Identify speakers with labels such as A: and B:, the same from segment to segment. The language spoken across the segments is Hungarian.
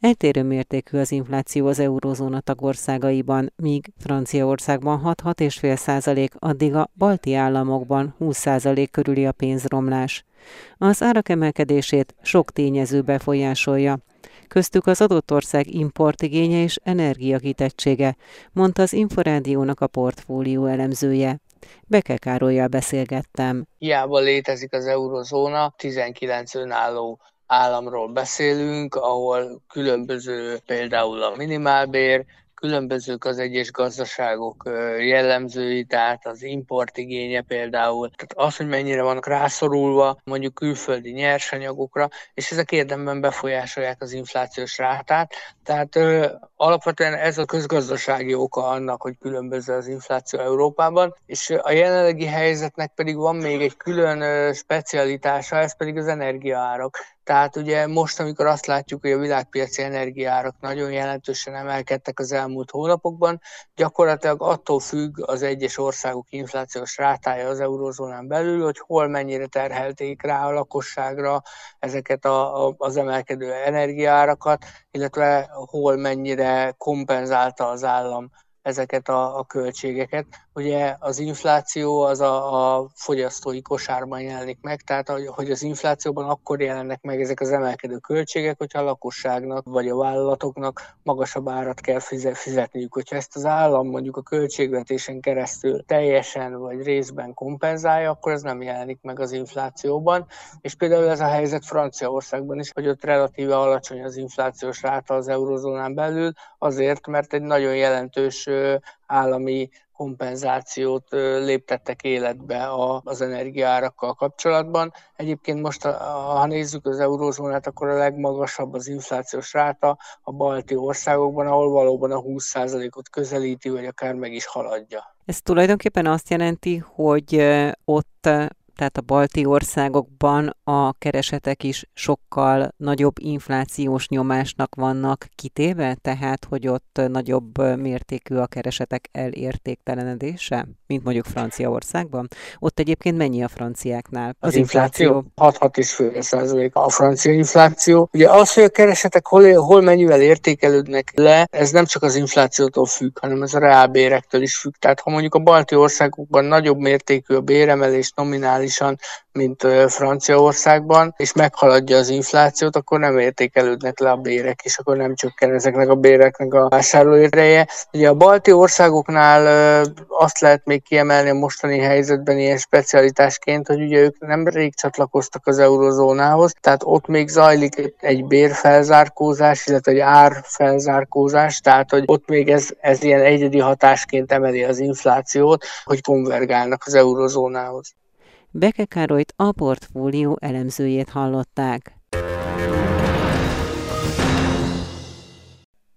A: Eltérő mértékű az infláció az eurózóna tagországaiban, míg Franciaországban 6-6,5 százalék, addig a balti államokban 20 százalék körüli a pénzromlás. Az árak emelkedését sok tényező befolyásolja, köztük az adott ország importigénye és energiakitettsége, mondta az Inforádiónak a portfólió elemzője. Beke Károlyjal beszélgettem.
B: Hiába létezik az eurozóna, 19 önálló államról beszélünk, ahol különböző például a minimálbér, különbözők az egyes gazdaságok jellemzői, tehát az importigénye például, tehát az, hogy mennyire vannak rászorulva mondjuk külföldi nyersanyagokra, és ezek érdemben befolyásolják az inflációs rátát. Tehát ö, alapvetően ez a közgazdasági oka annak, hogy különböző az infláció Európában, és a jelenlegi helyzetnek pedig van még egy külön ö, specialitása, ez pedig az energiaárak. Tehát ugye most, amikor azt látjuk, hogy a világpiaci energiárak nagyon jelentősen emelkedtek az elmúlt hónapokban, gyakorlatilag attól függ az egyes országok inflációs rátája az eurozónán belül, hogy hol mennyire terhelték rá a lakosságra ezeket a, a, az emelkedő energiárakat, illetve hol mennyire kompenzálta az állam ezeket a, a költségeket. Ugye az infláció az a, a fogyasztói kosárban jelenik meg, tehát hogy az inflációban akkor jelennek meg ezek az emelkedő költségek, hogyha a lakosságnak vagy a vállalatoknak magasabb árat kell fizetniük. Hogyha ezt az állam mondjuk a költségvetésen keresztül teljesen vagy részben kompenzálja, akkor ez nem jelenik meg az inflációban. És például ez a helyzet Franciaországban is, hogy ott relatíve alacsony az inflációs ráta az eurozónán belül, azért, mert egy nagyon jelentős állami kompenzációt léptettek életbe az energiárakkal kapcsolatban. Egyébként most, ha nézzük az eurózónát, akkor a legmagasabb az inflációs ráta a balti országokban, ahol valóban a 20%-ot közelíti, vagy akár meg is haladja.
A: Ez tulajdonképpen azt jelenti, hogy ott tehát a balti országokban a keresetek is sokkal nagyobb inflációs nyomásnak vannak kitéve, tehát hogy ott nagyobb mértékű a keresetek elértéktelenedése, mint mondjuk Franciaországban. Ott egyébként mennyi a franciáknál
B: az, az infláció? 6-6,5 százalék a francia infláció. Ugye az, hogy a keresetek hol, hol mennyivel értékelődnek le, ez nem csak az inflációtól függ, hanem ez a reálbérektől is függ. Tehát ha mondjuk a balti országokban nagyobb mértékű a béremelés nominális globálisan, mint Franciaországban, és meghaladja az inflációt, akkor nem értékelődnek le a bérek, és akkor nem csökken ezeknek a béreknek a vásárlóéreje. Ugye a balti országoknál azt lehet még kiemelni a mostani helyzetben ilyen specialitásként, hogy ugye ők nem rég csatlakoztak az eurozónához, tehát ott még zajlik egy bérfelzárkózás, illetve egy árfelzárkózás, tehát hogy ott még ez, ez ilyen egyedi hatásként emeli az inflációt, hogy konvergálnak az eurozónához.
A: Beke Károlyt a portfólió elemzőjét hallották.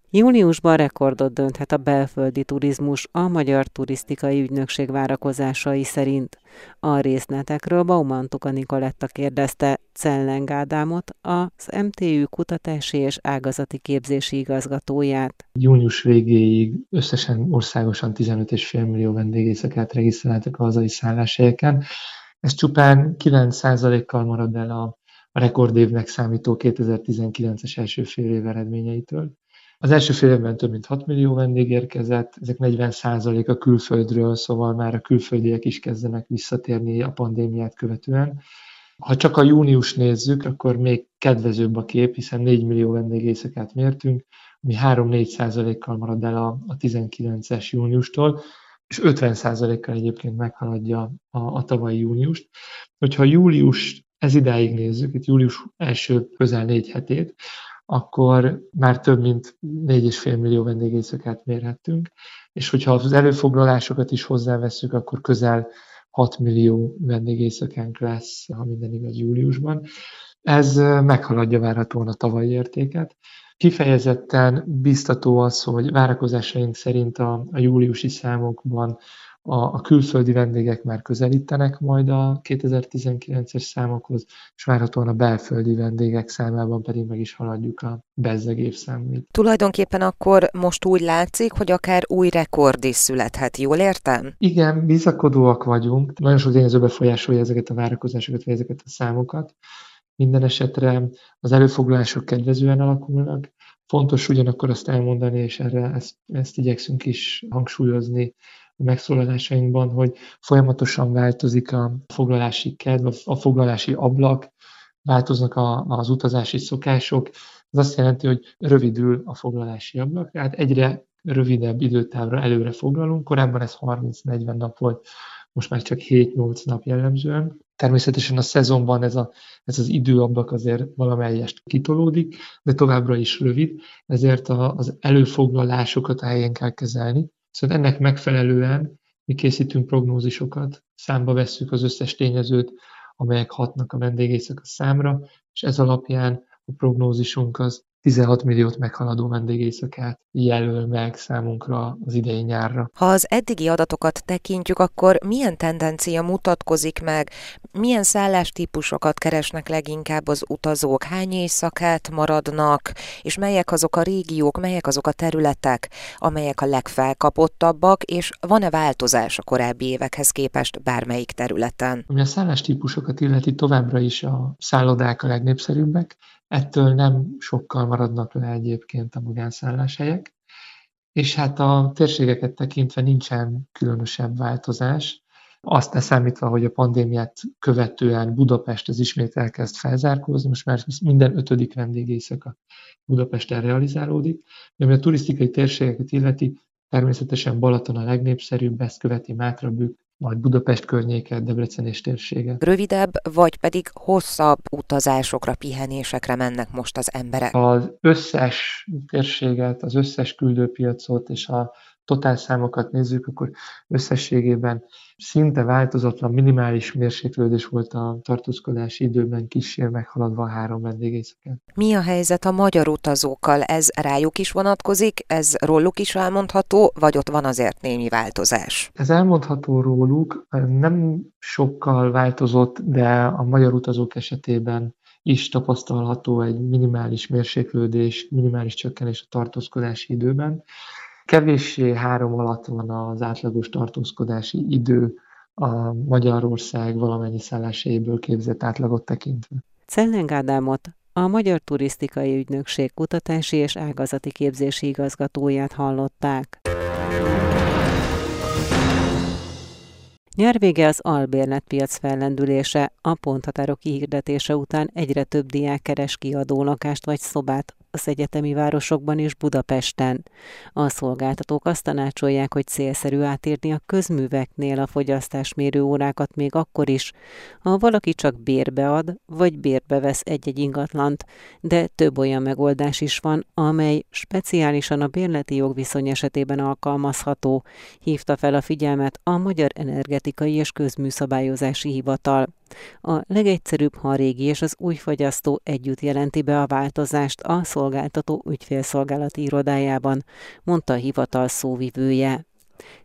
A: Júniusban rekordot dönthet a belföldi turizmus a Magyar Turisztikai Ügynökség várakozásai szerint. A részletekről Bauman Tuka Nikoletta kérdezte Cellen Ádámot, az MTÜ kutatási és ágazati képzési igazgatóját.
C: Június végéig összesen országosan 15,5 millió vendégészakát regisztráltak a hazai szálláshelyeken, ez csupán 9%-kal marad el a, a rekordévnek számító 2019-es első fél év eredményeitől. Az első fél évben több mint 6 millió vendég érkezett, ezek 40% a külföldről, szóval már a külföldiek is kezdenek visszatérni a pandémiát követően. Ha csak a június nézzük, akkor még kedvezőbb a kép, hiszen 4 millió vendégészakát mértünk, ami 3-4% kal marad el a, a 19-es júniustól, és 50%-kal egyébként meghaladja a, a tavalyi júniust. Hogyha július, ez idáig nézzük, itt július első közel négy hetét, akkor már több mint 4,5 millió vendégészakát mérhettünk, és hogyha az előfoglalásokat is hozzáveszünk, akkor közel 6 millió vendégészakánk lesz, ha minden igaz júliusban. Ez meghaladja várhatóan a tavalyi értéket. Kifejezetten biztató az, hogy várakozásaink szerint a, a júliusi számokban a, a külföldi vendégek már közelítenek majd a 2019-es számokhoz, és várhatóan a belföldi vendégek számában pedig meg is haladjuk a bezzeg évszámait.
D: Tulajdonképpen akkor most úgy látszik, hogy akár új rekord is születhet, jól értem?
C: Igen, bizakodóak vagyunk. Nagyon sok tényező befolyásolja ezeket a várakozásokat, vagy ezeket a számokat. Minden esetre az előfoglalások kedvezően alakulnak, Fontos ugyanakkor azt elmondani, és erre ezt, ezt igyekszünk is hangsúlyozni a megszólalásainkban, hogy folyamatosan változik a foglalási kedv, a foglalási ablak, változnak a, az utazási szokások. Ez azt jelenti, hogy rövidül a foglalási ablak, tehát egyre rövidebb időtávra előre foglalunk. Korábban ez 30-40 nap volt, most már csak 7-8 nap jellemzően. Természetesen a szezonban ez, a, ez az időablak azért valamelyest kitolódik, de továbbra is rövid, ezért a, az előfoglalásokat a helyén kell kezelni. Szóval ennek megfelelően mi készítünk prognózisokat, számba vesszük az összes tényezőt, amelyek hatnak a vendégészak a számra, és ez alapján a prognózisunk az 16 milliót meghaladó vendégészakát jelöl meg számunkra az idei nyárra.
D: Ha az eddigi adatokat tekintjük, akkor milyen tendencia mutatkozik meg, milyen szállástípusokat keresnek leginkább az utazók, hány éjszakát maradnak, és melyek azok a régiók, melyek azok a területek, amelyek a legfelkapottabbak, és van-e változás a korábbi évekhez képest bármelyik területen?
C: Ami a szállástípusokat illeti, továbbra is a szállodák a legnépszerűbbek, Ettől nem sokkal maradnak le egyébként a magánszálláshelyek, és hát a térségeket tekintve nincsen különösebb változás. Azt leszámítva, hogy a pandémiát követően Budapest az ismét elkezd felzárkózni, most már minden ötödik vendégészaka Budapesten realizálódik. Ami a turisztikai térségeket illeti, természetesen Balaton a legnépszerűbb, ezt követi Mátrabük, majd Budapest környéke, Debrecen és térsége.
D: Rövidebb, vagy pedig hosszabb utazásokra, pihenésekre mennek most az emberek?
C: Az összes térséget, az összes küldőpiacot és a totál számokat nézzük, akkor összességében szinte változatlan, minimális mérséklődés volt a tartózkodási időben kísér meghaladva a három vendégészeken.
D: Mi a helyzet a magyar utazókkal? Ez rájuk is vonatkozik, ez róluk is elmondható, vagy ott van azért némi változás?
C: Ez elmondható róluk, nem sokkal változott, de a magyar utazók esetében is tapasztalható egy minimális mérséklődés, minimális csökkenés a tartózkodási időben. Kevéssé három alatt van az átlagos tartózkodási idő a Magyarország valamennyi szállásaiből képzett átlagot tekintve.
A: Celleng Ádámot, a Magyar Turisztikai Ügynökség kutatási és ágazati képzési igazgatóját hallották. Nyár az albérletpiac fellendülése, a ponthatárok kihirdetése után egyre több diák keres kiadó lakást vagy szobát az egyetemi városokban és Budapesten. A szolgáltatók azt tanácsolják, hogy célszerű átírni a közműveknél a fogyasztásmérő órákat még akkor is, ha valaki csak bérbe ad, vagy bérbe vesz egy-egy ingatlant, de több olyan megoldás is van, amely speciálisan a bérleti jogviszony esetében alkalmazható, hívta fel a figyelmet a Magyar Energetikai és Közműszabályozási Hivatal. A legegyszerűbb, ha a régi és az új fogyasztó együtt jelenti be a változást a szolgáltató ügyfélszolgálati irodájában, mondta a hivatal szóvivője.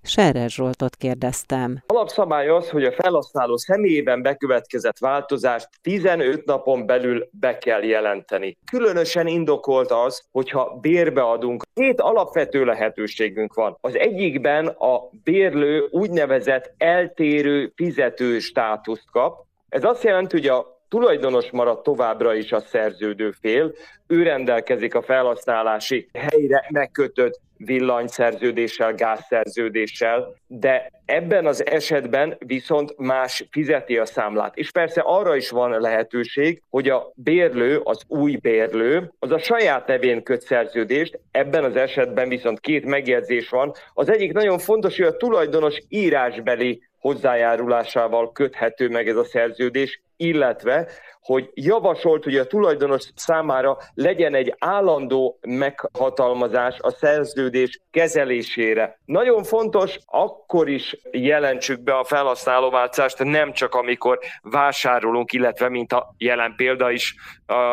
A: Serres Zsoltot kérdeztem.
E: Alapszabály az, hogy a felhasználó személyében bekövetkezett változást 15 napon belül be kell jelenteni. Különösen indokolt az, hogyha bérbe adunk. Két alapvető lehetőségünk van. Az egyikben a bérlő úgynevezett eltérő fizető státuszt kap, ez azt jelenti, hogy a tulajdonos marad továbbra is a szerződő fél, ő rendelkezik a felhasználási helyre megkötött villanyszerződéssel, gázszerződéssel, de ebben az esetben viszont más fizeti a számlát. És persze arra is van lehetőség, hogy a bérlő, az új bérlő, az a saját nevén köt szerződést, ebben az esetben viszont két megjegyzés van. Az egyik nagyon fontos, hogy a tulajdonos írásbeli hozzájárulásával köthető meg ez a szerződés, illetve, hogy javasolt, hogy a tulajdonos számára legyen egy állandó meghatalmazás a szerződés kezelésére. Nagyon fontos, akkor is jelentsük be a felhasználóváltást, nem csak amikor vásárolunk, illetve mint a jelen példa is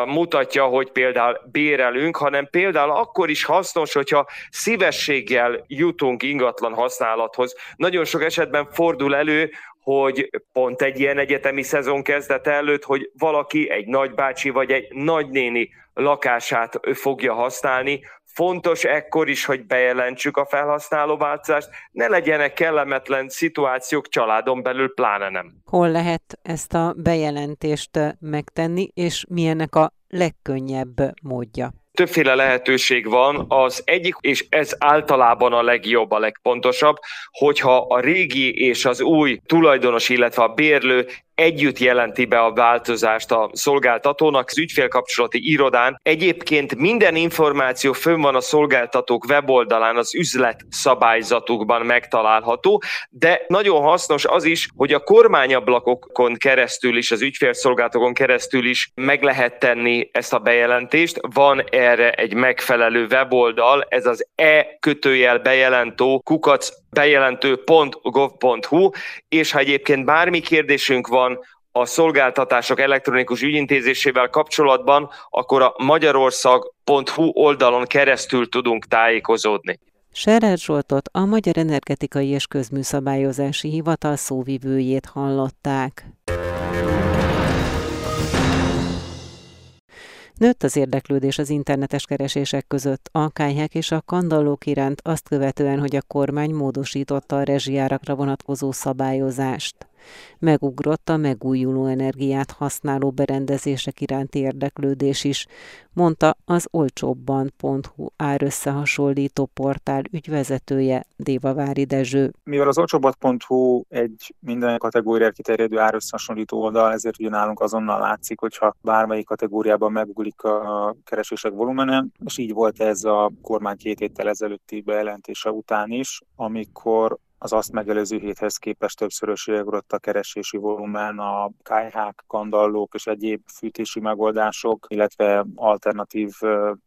E: mutatja, hogy például bérelünk, hanem például akkor is hasznos, hogyha szívességgel jutunk ingatlan használathoz. Nagyon sok esetben fordul elő, hogy pont egy ilyen egyetemi szezon kezdete előtt, hogy valaki, egy nagybácsi vagy egy nagynéni lakását fogja használni, Fontos ekkor is, hogy bejelentsük a felhasználóváltást, ne legyenek kellemetlen szituációk családon belül, pláne nem.
A: Hol lehet ezt a bejelentést megtenni, és milyennek a legkönnyebb módja?
E: Többféle lehetőség van. Az egyik, és ez általában a legjobb, a legpontosabb, hogyha a régi és az új tulajdonos, illetve a bérlő együtt jelenti be a változást a szolgáltatónak. Az ügyfélkapcsolati irodán egyébként minden információ fönn van a szolgáltatók weboldalán, az üzlet szabályzatukban megtalálható, de nagyon hasznos az is, hogy a kormányablakokon keresztül is, az ügyfélszolgáltatókon keresztül is meg lehet tenni ezt a bejelentést. Van erre egy megfelelő weboldal, ez az e kötőjel bejelentő kukac bejelentő.gov.hu, és ha egyébként bármi kérdésünk van a szolgáltatások elektronikus ügyintézésével kapcsolatban, akkor a magyarország.hu oldalon keresztül tudunk tájékozódni.
A: Serer Zsoltot a Magyar Energetikai és Közműszabályozási Hivatal szóvivőjét hallották. Nőtt az érdeklődés az internetes keresések között. A kályhák és a kandallók iránt azt követően, hogy a kormány módosította a rezsijárakra vonatkozó szabályozást megugrott a megújuló energiát használó berendezések iránti érdeklődés is, mondta az olcsóbban.hu árösszehasonlító portál ügyvezetője Dévavári Dezső.
F: Mivel az olcsóbbat.hu egy minden kategóriát kiterjedő árösszehasonlító oldal, ezért ugye nálunk azonnal látszik, hogyha bármelyik kategóriában meguglik a keresések volumene, és így volt ez a kormány két héttel ezelőtti bejelentése után is, amikor az azt megelőző héthez képest többszörösére ugrott a keresési volumen, a kájhák, kandallók és egyéb fűtési megoldások, illetve alternatív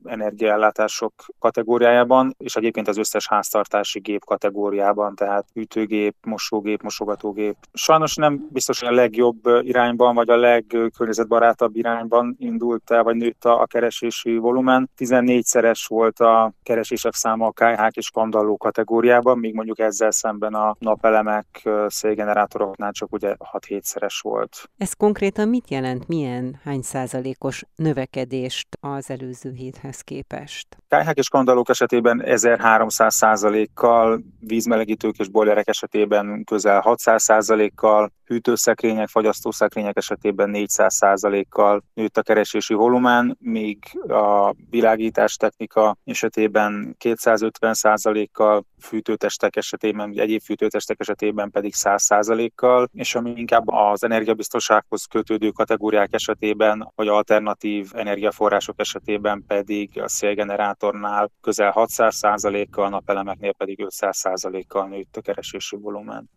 F: energiaellátások kategóriájában, és egyébként az összes háztartási gép kategóriában, tehát hűtőgép, mosógép, mosogatógép. Sajnos nem biztos, hogy a legjobb irányban, vagy a legkörnyezetbarátabb irányban indult el, vagy nőtt a keresési volumen. 14-szeres volt a keresések száma a kájhák és kandalló kategóriában, míg mondjuk ezzel szemben szemben a napelemek szélgenerátoroknál csak ugye 6-7-szeres volt.
A: Ez konkrétan mit jelent? Milyen hány százalékos növekedést az előző héthez képest?
F: Kályhák és kandallók esetében 1300 százalékkal, vízmelegítők és bojlerek esetében közel 600 százalékkal, hűtőszekrények, fagyasztószekrények esetében 400 százalékkal nőtt a keresési volumen, míg a világítás technika esetében 250 százalékkal, fűtőtestek esetében, egyéb fűtőtestek esetében pedig 100 százalékkal, és ami inkább az energiabiztonsághoz kötődő kategóriák esetében, vagy alternatív energiaforrások esetében pedig a szélgenerátornál közel 600 százalékkal, napelemeknél pedig 500 százalékkal nőtt a keresési volumen.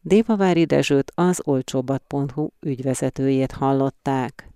A: Dévavári Dezsőt az olcsóbbat.hu ügyvezetőjét hallották.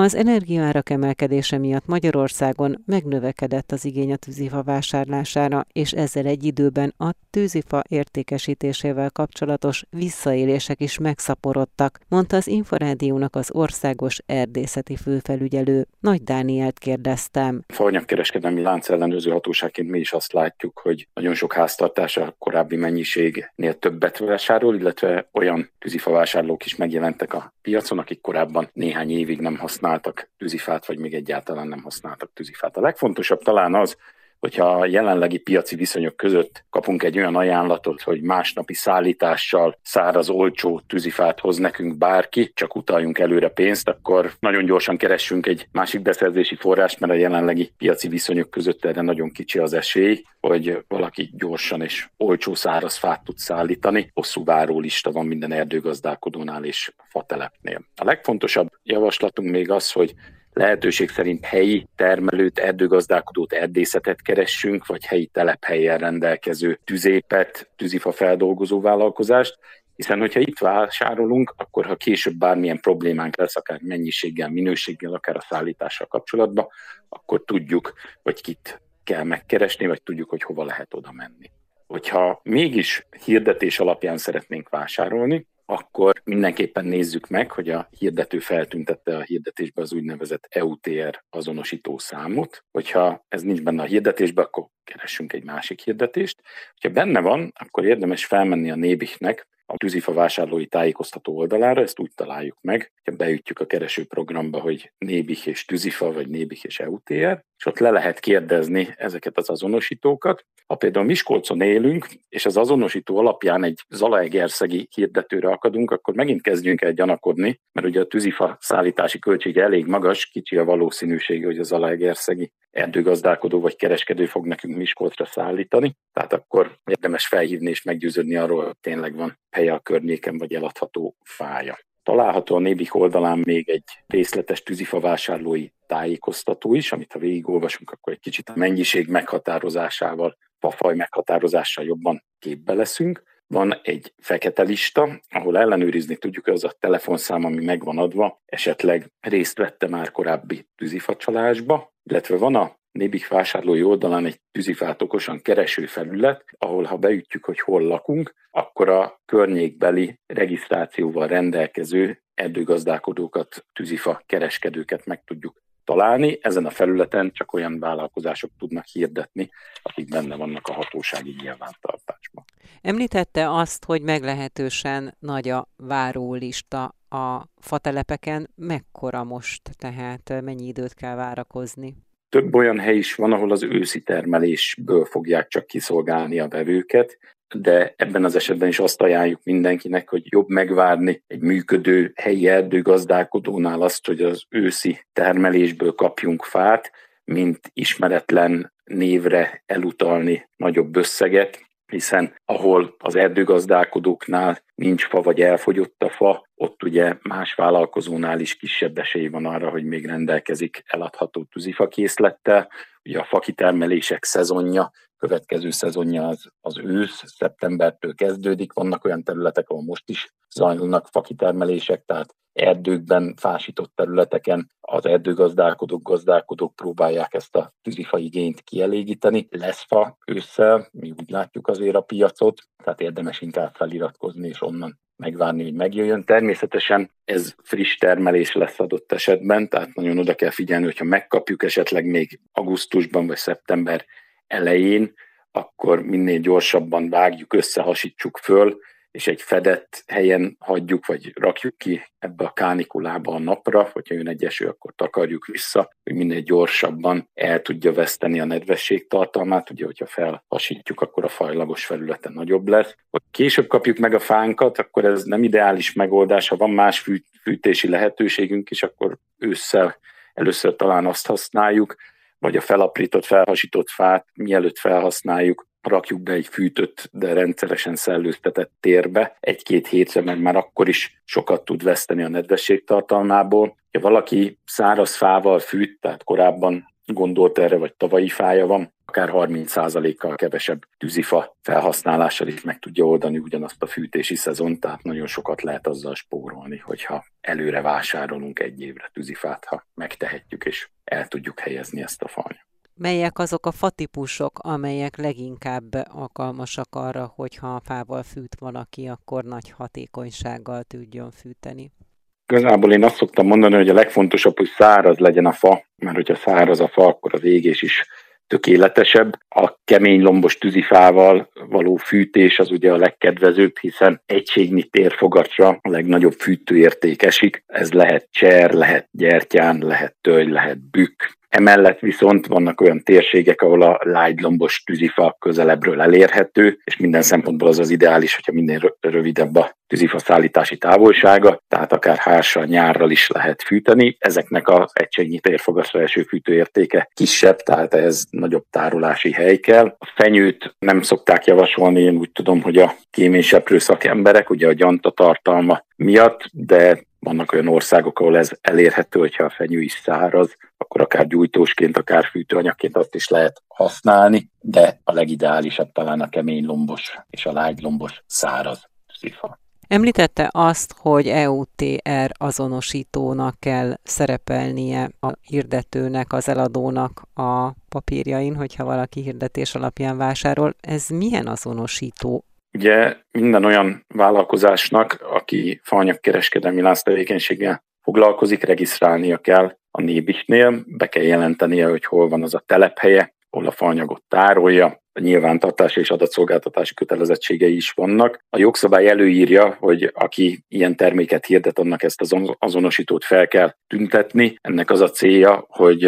A: Az energiaárak emelkedése miatt Magyarországon megnövekedett az igény a tűzifa vásárlására, és ezzel egy időben a tűzifa értékesítésével kapcsolatos visszaélések is megszaporodtak, mondta az Inforádiónak az országos erdészeti főfelügyelő. Nagy Dánielt kérdeztem.
G: Faanyagkereskedelmi ellenőrző hatóságként mi is azt látjuk, hogy nagyon sok háztartás a korábbi mennyiségnél többet vásárol, illetve olyan tűzifa vásárlók is megjelentek a piacon, akik korábban néhány évig nem használtak használtak tűzifát, vagy még egyáltalán nem használtak tűzifát. A legfontosabb talán az, hogyha a jelenlegi piaci viszonyok között kapunk egy olyan ajánlatot, hogy másnapi szállítással száraz, olcsó tűzifát hoz nekünk bárki, csak utaljunk előre pénzt, akkor nagyon gyorsan keressünk egy másik beszerzési forrást, mert a jelenlegi piaci viszonyok között erre nagyon kicsi az esély, hogy valaki gyorsan és olcsó száraz fát tud szállítani. Hosszú várólista van minden erdőgazdálkodónál és fatelepnél. A legfontosabb javaslatunk még az, hogy lehetőség szerint helyi termelőt, erdőgazdálkodót, erdészetet keressünk, vagy helyi telephelyen rendelkező tüzépet, tűzifa feldolgozó vállalkozást, hiszen hogyha itt vásárolunk, akkor ha később bármilyen problémánk lesz, akár mennyiséggel, minőséggel, akár a szállítással kapcsolatban, akkor tudjuk, hogy kit kell megkeresni, vagy tudjuk, hogy hova lehet oda menni. Hogyha mégis hirdetés alapján szeretnénk vásárolni, akkor mindenképpen nézzük meg, hogy a hirdető feltüntette a hirdetésbe az úgynevezett EUTR azonosító számot. Hogyha ez nincs benne a hirdetésbe, akkor keressünk egy másik hirdetést. Ha benne van, akkor érdemes felmenni a Nébihnek a tűzifa vásárlói tájékoztató oldalára, ezt úgy találjuk meg, hogy beütjük a keresőprogramba, hogy Nébih és tűzifa, vagy Nébih és EUTR, és ott le lehet kérdezni ezeket az azonosítókat. Ha például Miskolcon élünk, és az azonosító alapján egy Zalaegerszegi hirdetőre akadunk, akkor megint kezdjünk el gyanakodni, mert ugye a tűzifa szállítási költsége elég magas, kicsi a valószínűsége, hogy a Zalaegerszegi erdőgazdálkodó vagy kereskedő fog nekünk Miskolcra szállítani. Tehát akkor érdemes felhívni és meggyőződni arról, hogy tényleg van helye a környéken, vagy eladható fája. Található a Nébik oldalán még egy részletes tűzifa vásárlói tájékoztató is, amit ha végigolvasunk, akkor egy kicsit a mennyiség meghatározásával, fafaj meghatározással jobban képbe leszünk. Van egy fekete lista, ahol ellenőrizni tudjuk, az a telefonszám, ami megvan adva, esetleg részt vette már korábbi tűzifacsalásba, illetve van a Nébik vásárlói oldalán egy tűzifát okosan kereső felület, ahol ha beütjük, hogy hol lakunk, akkor a környékbeli regisztrációval rendelkező erdőgazdálkodókat, tűzifa kereskedőket meg tudjuk találni. Ezen a felületen csak olyan vállalkozások tudnak hirdetni, akik benne vannak a hatósági nyilvántartásban.
A: Említette azt, hogy meglehetősen nagy a várólista a fatelepeken. Mekkora most, tehát mennyi időt kell várakozni?
G: Több olyan hely is van, ahol az őszi termelésből fogják csak kiszolgálni a vevőket, de ebben az esetben is azt ajánljuk mindenkinek, hogy jobb megvárni egy működő helyi erdőgazdálkodónál azt, hogy az őszi termelésből kapjunk fát, mint ismeretlen névre elutalni nagyobb összeget, hiszen ahol az erdőgazdálkodóknál nincs fa vagy elfogyott a fa, ott ugye más vállalkozónál is kisebb esély van arra, hogy még rendelkezik eladható tűzifa készlettel. Ugye a fakitermelések szezonja, következő szezonja az, az ősz, szeptembertől kezdődik, vannak olyan területek, ahol most is zajlanak fakitermelések, tehát erdőkben, fásított területeken az erdőgazdálkodók, gazdálkodók próbálják ezt a tűzifa igényt kielégíteni. Lesz fa ősszel, mi úgy látjuk azért a piacot, tehát érdemes inkább feliratkozni és onnan megvárni, hogy megjöjjön. Természetesen ez friss termelés lesz adott esetben, tehát nagyon oda kell figyelni, hogyha megkapjuk esetleg még augusztusban vagy szeptember elején, akkor minél gyorsabban vágjuk, összehasítsuk föl, és egy fedett helyen hagyjuk, vagy rakjuk ki ebbe a kánikulába a napra, hogyha jön egy eső, akkor takarjuk vissza, hogy minél gyorsabban el tudja veszteni a nedvesség tartalmát, ugye, hogyha felhasítjuk, akkor a fajlagos felülete nagyobb lesz. Hogy később kapjuk meg a fánkat, akkor ez nem ideális megoldás, ha van más fűtési lehetőségünk is, akkor ősszel először talán azt használjuk, vagy a felaprított, felhasított fát mielőtt felhasználjuk, rakjuk be egy fűtött, de rendszeresen szellőztetett térbe egy-két hétre, mert már akkor is sokat tud veszteni a nedvesség tartalmából. Ha valaki száraz fával fűt, tehát korábban gondolt erre, vagy tavalyi fája van, akár 30%-kal kevesebb tűzifa felhasználással is meg tudja oldani ugyanazt a fűtési szezon, tehát nagyon sokat lehet azzal spórolni, hogyha előre vásárolunk egy évre tűzifát, ha megtehetjük és el tudjuk helyezni ezt a fajt
A: melyek azok a fatípusok, amelyek leginkább alkalmasak arra, hogyha a fával fűt valaki, akkor nagy hatékonysággal tudjon fűteni?
G: Igazából én azt szoktam mondani, hogy a legfontosabb, hogy száraz legyen a fa, mert hogyha száraz a fa, akkor az égés is tökéletesebb. A kemény lombos tűzifával való fűtés az ugye a legkedvezőbb, hiszen egységnyi térfogatra a legnagyobb fűtőérték esik. Ez lehet cser, lehet gyertyán, lehet töly, lehet bükk, Emellett viszont vannak olyan térségek, ahol a lágylombos tűzifa közelebbről elérhető, és minden szempontból az az ideális, hogyha minél rövidebb a tűzifa szállítási távolsága, tehát akár hársal, nyárral is lehet fűteni. Ezeknek az egységnyi térfogasra eső fűtőértéke kisebb, tehát ez nagyobb tárolási hely kell. A fenyőt nem szokták javasolni, én úgy tudom, hogy a kéményseprő szakemberek, ugye a gyanta tartalma miatt, de vannak olyan országok, ahol ez elérhető, hogyha a fenyő is száraz, akkor akár gyújtósként, akár fűtőanyagként azt is lehet használni, de a legideálisabb talán a kemény lombos és a lágy lombos száraz szifa.
A: Említette azt, hogy EUTR azonosítónak kell szerepelnie a hirdetőnek, az eladónak a papírjain, hogyha valaki hirdetés alapján vásárol. Ez milyen azonosító?
G: Ugye minden olyan vállalkozásnak, aki faanyagkereskedelmi lánctevékenységgel foglalkozik, regisztrálnia kell a nébisnél, be kell jelentenie, hogy hol van az a telephelye, hol a faanyagot tárolja, nyilvántartási és adatszolgáltatási kötelezettségei is vannak. A jogszabály előírja, hogy aki ilyen terméket hirdet, annak ezt az azonosítót fel kell tüntetni. Ennek az a célja, hogy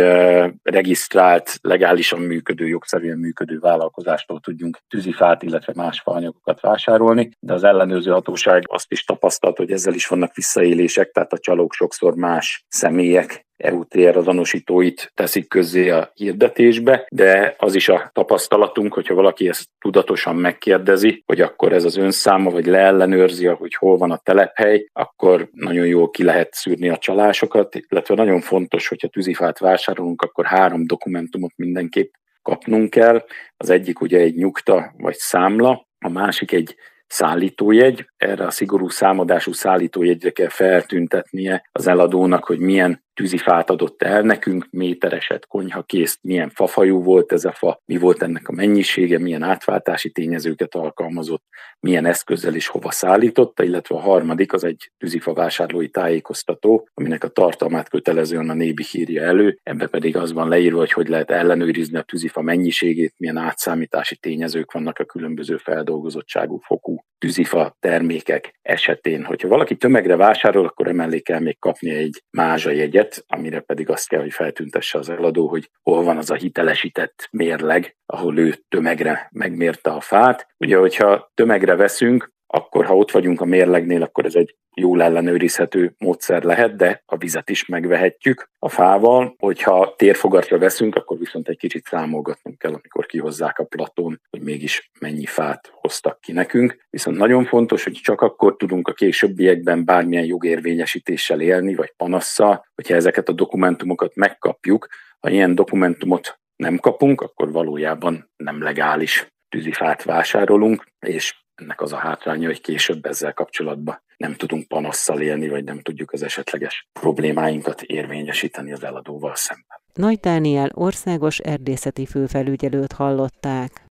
G: regisztrált, legálisan működő, jogszerűen működő vállalkozástól tudjunk tűzifát, illetve más faanyagokat vásárolni, de az ellenőrző hatóság azt is tapasztalt, hogy ezzel is vannak visszaélések, tehát a csalók sokszor más személyek EUTR azonosítóit teszik közzé a hirdetésbe, de az is a tapasztalatunk, hogyha valaki ezt tudatosan megkérdezi, hogy akkor ez az önszáma, vagy leellenőrzi, hogy hol van a telephely, akkor nagyon jól ki lehet szűrni a csalásokat, illetve nagyon fontos, hogyha tűzifát vásárolunk, akkor három dokumentumot mindenképp kapnunk kell. Az egyik ugye egy nyugta vagy számla, a másik egy szállítójegy. Erre a szigorú számadású szállítójegyre kell feltüntetnie az eladónak, hogy milyen tűzifát adott el nekünk, métereset, konyhakészt, milyen fafajú volt ez a fa, mi volt ennek a mennyisége, milyen átváltási tényezőket alkalmazott, milyen eszközzel és hova szállította, illetve a harmadik az egy tűzifa vásárlói tájékoztató, aminek a tartalmát kötelezően a nébi hírja elő, ebbe pedig az van leírva, hogy hogy lehet ellenőrizni a tűzifa mennyiségét, milyen átszámítási tényezők vannak a különböző feldolgozottságú fokú tűzifa termékek esetén. Hogyha valaki tömegre vásárol, akkor emellé kell még kapni egy mázsa jegyet, amire pedig azt kell, hogy feltüntesse az eladó, hogy hol van az a hitelesített mérleg, ahol ő tömegre megmérte a fát. Ugye, hogyha tömegre veszünk, akkor ha ott vagyunk a mérlegnél, akkor ez egy jól ellenőrizhető módszer lehet, de a vizet is megvehetjük a fával. Hogyha térfogatra veszünk, akkor viszont egy kicsit számolgatnunk kell, amikor kihozzák a platón, hogy mégis mennyi fát hoztak ki nekünk. Viszont nagyon fontos, hogy csak akkor tudunk a későbbiekben bármilyen jogérvényesítéssel élni, vagy panasszal, hogyha ezeket a dokumentumokat megkapjuk. Ha ilyen dokumentumot nem kapunk, akkor valójában nem legális tűzifát vásárolunk, és ennek az a hátránya, hogy később ezzel kapcsolatban nem tudunk panasszal élni, vagy nem tudjuk az esetleges problémáinkat érvényesíteni az eladóval szemben.
A: Nagy Dániel országos erdészeti főfelügyelőt hallották.